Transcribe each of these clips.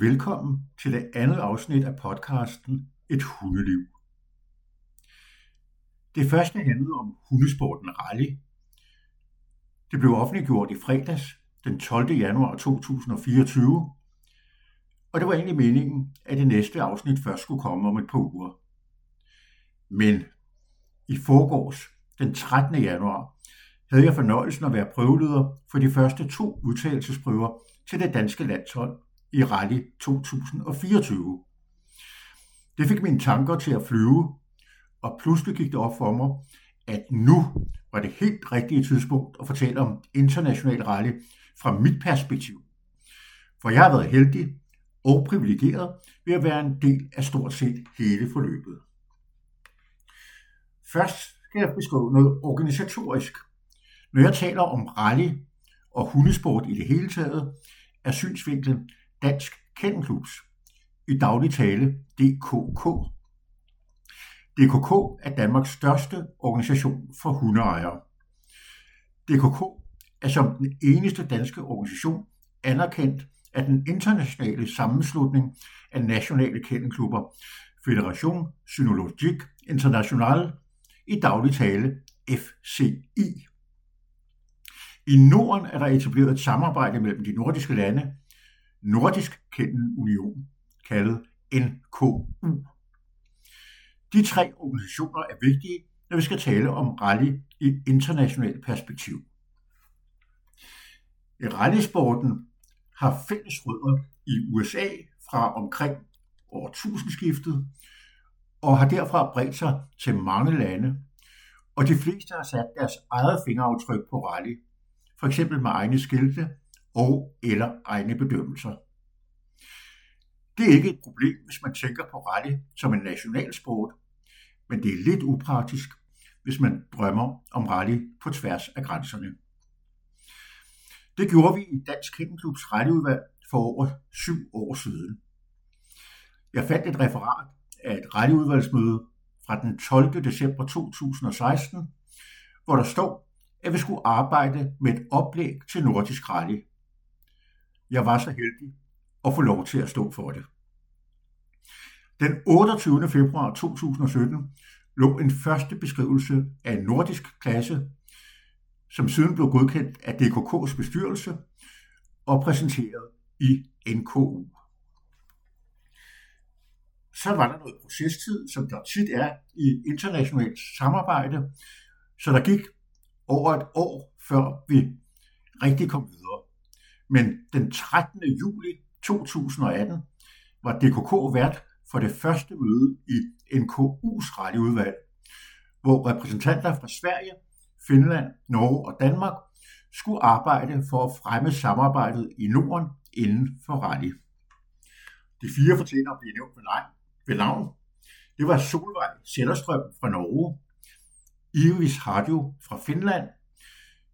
Velkommen til det andet afsnit af podcasten Et hundeliv. Det første handlede om hundesporten rally. Det blev offentliggjort i fredags den 12. januar 2024, og det var egentlig meningen, at det næste afsnit først skulle komme om et par uger. Men i forgårs, den 13. januar, havde jeg fornøjelsen at være prøveleder for de første to udtalelsesprøver til det danske landshold i Rally 2024. Det fik mine tanker til at flyve, og pludselig gik det op for mig, at nu var det helt rigtige tidspunkt at fortælle om international rally fra mit perspektiv. For jeg har været heldig og privilegeret ved at være en del af stort set hele forløbet. Først skal jeg beskrive noget organisatorisk. Når jeg taler om rally og hundesport i det hele taget, er synsvinklen Dansk Kennelklubs, i daglig tale DKK. DKK er Danmarks største organisation for hundeejere. DKK er som den eneste danske organisation anerkendt af den internationale sammenslutning af nationale kennelklubber, Federation Synologique International, i daglig tale FCI. I Norden er der etableret et samarbejde mellem de nordiske lande, Nordisk Kennel Union, kaldet NKU. De tre organisationer er vigtige, når vi skal tale om rally i internationalt perspektiv. Rallysporten har fælles rødder i USA fra omkring år 1000-skiftet, og har derfra bredt sig til mange lande, og de fleste har sat deres eget fingeraftryk på rally, for eksempel med egne skilte og eller egne bedømmelser. Det er ikke et problem, hvis man tænker på rally som en nationalsport, men det er lidt upraktisk, hvis man drømmer om rally på tværs af grænserne. Det gjorde vi i Dansk Kennelklubs rallyudvalg for over syv år siden. Jeg fandt et referat af et rallyudvalgsmøde fra den 12. december 2016, hvor der står, at vi skulle arbejde med et oplæg til Nordisk Rally. Jeg var så heldig at få lov til at stå for det. Den 28. februar 2017 lå en første beskrivelse af en nordisk klasse, som siden blev godkendt af DKK's bestyrelse og præsenteret i NKU. Så var der noget procestid, som der tit er i internationalt samarbejde, så der gik over et år, før vi rigtig kom videre. Men den 13. juli 2018 var DKK vært for det første møde i NKU's radioudvalg, hvor repræsentanter fra Sverige, Finland, Norge og Danmark skulle arbejde for at fremme samarbejdet i Norden inden for rally. De fire fortjener at blive nævnt ved navn. Det var Solvej Sætterstrøm fra Norge, Iris Radio fra Finland,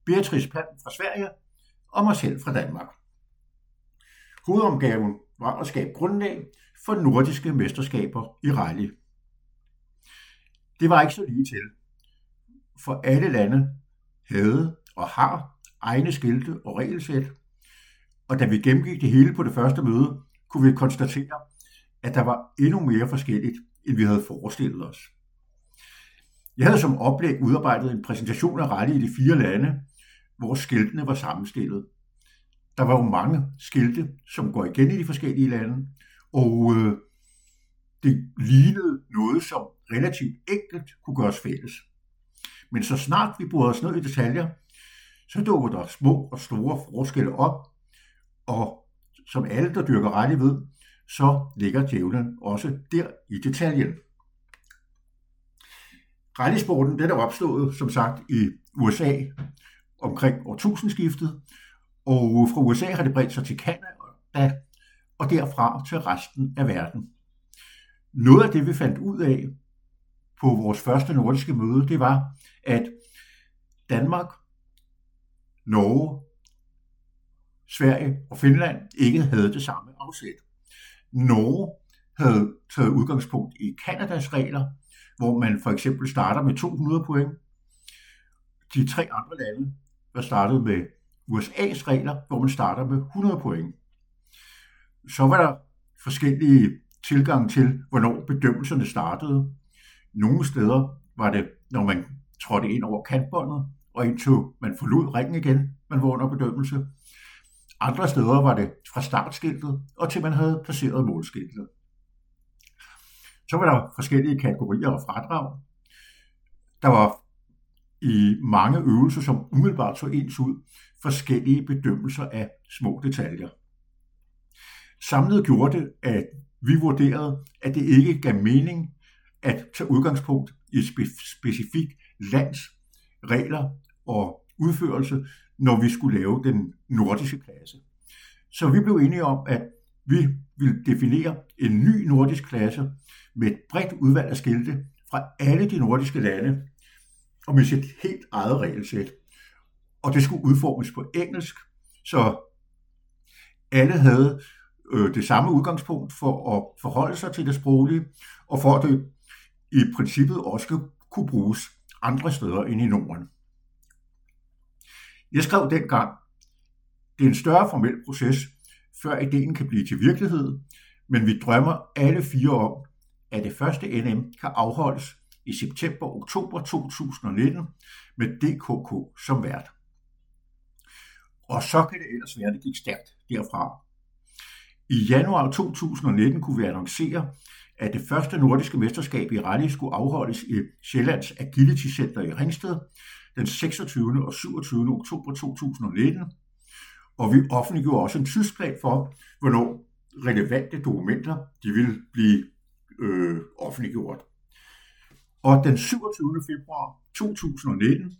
Beatrice Palm fra Sverige og mig selv fra Danmark. Hovedomgaven var at skabe grundlag for nordiske mesterskaber i rally. Det var ikke så lige til, for alle lande havde og har egne skilte og regelsæt, og da vi gennemgik det hele på det første møde, kunne vi konstatere, at der var endnu mere forskelligt, end vi havde forestillet os. Jeg havde som oplæg udarbejdet en præsentation af rally i de fire lande, hvor skiltene var sammenstillet. Der var jo mange skilte, som går igen i de forskellige lande, og øh, det lignede noget, som relativt enkelt kunne gøres fælles. Men så snart vi boede os ned i detaljer, så dukker der små og store forskelle op, og som alle, der dyrker rally ved, så ligger djævlen også der i detaljen. Rallysporten den er opstået, som sagt, i USA omkring årtusindskiftet, og fra USA har det bredt sig til Canada og derfra til resten af verden. Noget af det, vi fandt ud af på vores første nordiske møde, det var, at Danmark, Norge, Sverige og Finland ikke havde det samme afsæt. Norge havde taget udgangspunkt i Kanadas regler, hvor man for eksempel starter med 200 point. De tre andre lande der startede med USA's regler, hvor man starter med 100 point. Så var der forskellige tilgange til, hvornår bedømmelserne startede. Nogle steder var det, når man trådte ind over kantbåndet, og indtil man forlod ringen igen, man var under bedømmelse. Andre steder var det fra startskiltet, og til man havde placeret målskiltet. Så var der forskellige kategorier af fradrag. Der var i mange øvelser, som umiddelbart så ens ud, forskellige bedømmelser af små detaljer. Samlet gjorde det, at vi vurderede, at det ikke gav mening at tage udgangspunkt i et specifikt lands regler og udførelse, når vi skulle lave den nordiske klasse. Så vi blev enige om, at vi ville definere en ny nordisk klasse med et bredt udvalg af skilte fra alle de nordiske lande og med sit helt eget regelsæt. Og det skulle udformes på engelsk, så alle havde øh, det samme udgangspunkt for at forholde sig til det sproglige, og for at det i princippet også kunne bruges andre steder end i Norden. Jeg skrev dengang, det er en større formel proces, før ideen kan blive til virkelighed, men vi drømmer alle fire om, at det første NM kan afholdes i september-oktober 2019 med DKK som vært. Og så kan det ellers være, at det gik stærkt derfra. I januar 2019 kunne vi annoncere, at det første nordiske mesterskab i rally skulle afholdes i Sjællands Agility Center i Ringsted den 26. og 27. oktober 2019, og vi offentliggjorde også en tidsplan for, hvornår relevante dokumenter de ville blive øh, offentliggjort. Og den 27. februar 2019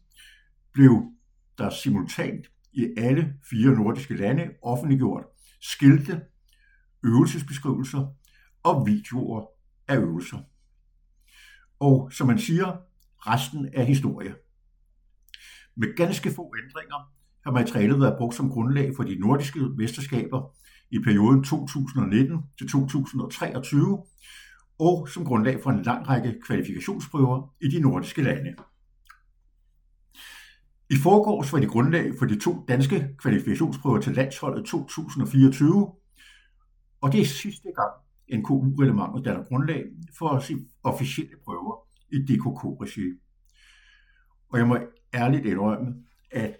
blev der simultant i alle fire nordiske lande offentliggjort skilte, øvelsesbeskrivelser og videoer af øvelser. Og som man siger, resten er historie. Med ganske få ændringer har materialet været brugt som grundlag for de nordiske mesterskaber i perioden 2019 til 2023, og som grundlag for en lang række kvalifikationsprøver i de nordiske lande. I forgårs var det grundlag for de to danske kvalifikationsprøver til landsholdet 2024, og det er sidste gang NKU-relementet danner grundlag for officielle prøver i DKK-regi. Og jeg må ærligt indrømme, at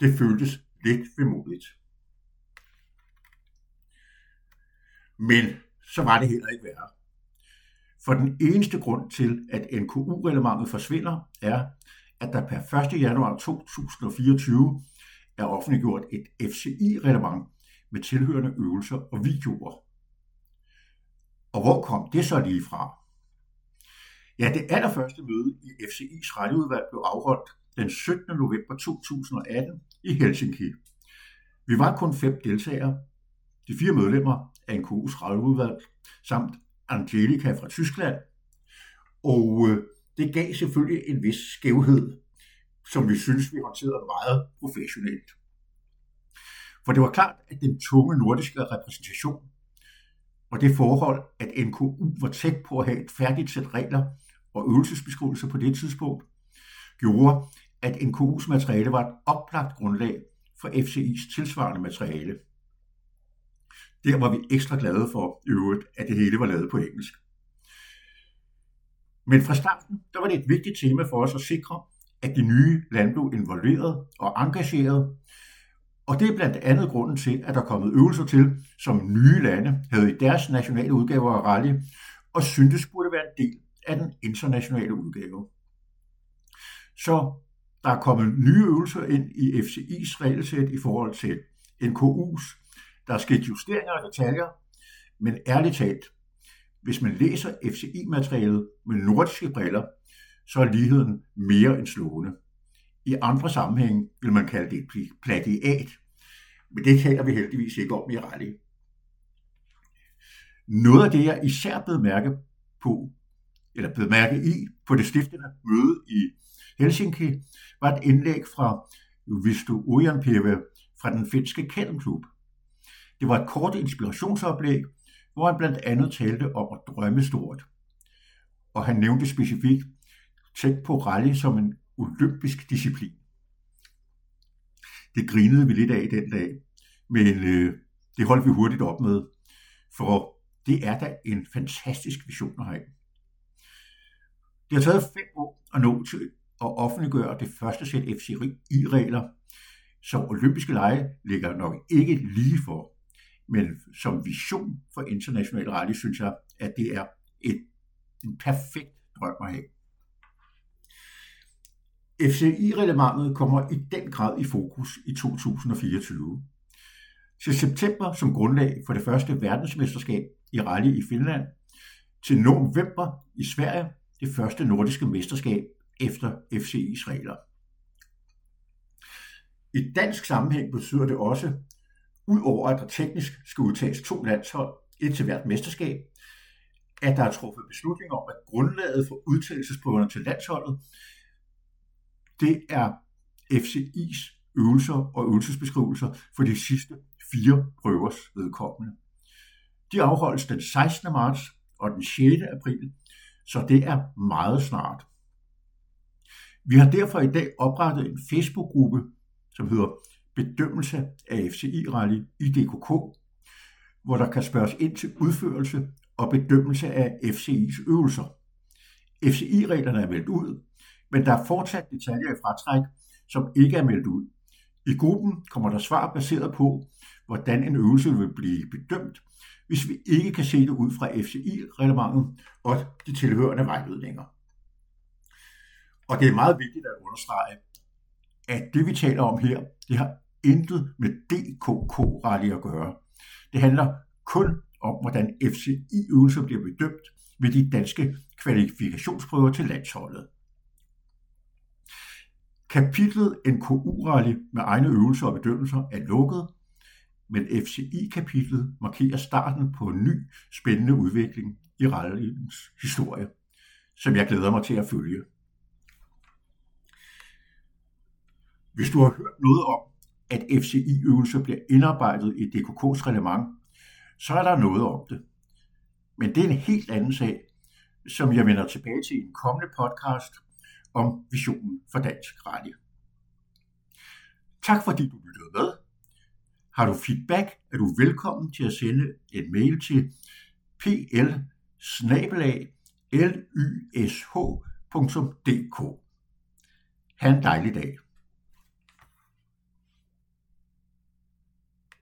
det føltes lidt vemodigt. Men så var det heller ikke værre. For den eneste grund til, at NKU-relementet forsvinder, er, at der per 1. januar 2024 er offentliggjort et FCI-relevant med tilhørende øvelser og videoer. Og hvor kom det så lige fra? Ja, det allerførste møde i FCI's retteudvalg blev afholdt den 17. november 2018 i Helsinki. Vi var kun fem deltagere, de fire medlemmer af NKU's retteudvalg, samt Angelika fra Tyskland. Og øh, det gav selvfølgelig en vis skævhed, som vi synes, vi håndterede meget professionelt. For det var klart, at den tunge nordiske repræsentation og det forhold, at NKU var tæt på at have et færdigt sæt regler og øvelsesbeskrivelser på det tidspunkt, gjorde, at NKU's materiale var et oplagt grundlag for FCI's tilsvarende materiale. Der var vi ekstra glade for øvrigt, at det hele var lavet på engelsk. Men fra starten, der var det et vigtigt tema for os at sikre, at de nye lande blev involveret og engageret, og det er blandt andet grunden til, at der er kommet øvelser til, som nye lande havde i deres nationale udgaver af rally, og syntes burde være en del af den internationale udgave. Så der er kommet nye øvelser ind i FCI's regelsæt i forhold til NKU's. Der er sket justeringer og detaljer, men ærligt talt, hvis man læser FCI-materialet med nordiske briller, så er ligheden mere end slående. I andre sammenhænge vil man kalde det et plagiat, men det taler vi heldigvis ikke om i rally. Noget af det, jeg især blev mærke på, eller blev mærke i på det stiftende møde i Helsinki, var et indlæg fra Visto Ojanpeve fra den finske Kalmklub. Det var et kort inspirationsoplæg, hvor han blandt andet talte om at drømme stort. Og han nævnte specifikt tæt på rally som en olympisk disciplin. Det grinede vi lidt af den dag, men øh, det holdt vi hurtigt op med, for Det er da en fantastisk vision at have. Det har taget fem år at nå til at offentliggøre det første sæt FCI-regler, så olympiske lege ligger nok ikke lige for. Men som vision for international rally synes jeg, at det er et, en perfekt drøm at have. FCI-reglementet kommer i den grad i fokus i 2024. Til september som grundlag for det første verdensmesterskab i rally i Finland, til november i Sverige det første nordiske mesterskab efter FCI's regler. I dansk sammenhæng betyder det også, udover at der teknisk skal udtages to landshold, et til hvert mesterskab, at der er truffet beslutning om, at grundlaget for udtagelsesprøverne til landsholdet, det er FCI's øvelser og øvelsesbeskrivelser for de sidste fire prøvers vedkommende. De afholdes den 16. marts og den 6. april, så det er meget snart. Vi har derfor i dag oprettet en Facebook-gruppe, som hedder Bedømmelse af FCI-rally i DKK, hvor der kan spørges ind til udførelse og bedømmelse af FCI's øvelser. FCI-reglerne er meldt ud, men der er fortsat detaljer i fratræk, som ikke er meldt ud. I gruppen kommer der svar baseret på, hvordan en øvelse vil blive bedømt, hvis vi ikke kan se det ud fra FCI-reglementet og de tilhørende vejledninger. Og det er meget vigtigt at understrege, at det vi taler om her, det har intet med DKK-rally at gøre. Det handler kun om, hvordan FCI-øvelser bliver bedømt ved de danske kvalifikationsprøver til landsholdet. Kapitlet NKU-rally med egne øvelser og bedømmelser er lukket, men FCI-kapitlet markerer starten på en ny, spændende udvikling i rallyens historie, som jeg glæder mig til at følge. Hvis du har hørt noget om, at FCI-øvelser bliver indarbejdet i DKK's reglement, så er der noget om det. Men det er en helt anden sag, som jeg vender tilbage til i en kommende podcast om visionen for dansk radio. Tak fordi du lyttede med. Har du feedback, er du velkommen til at sende en mail til pl lysh.dk. Ha' en dejlig dag.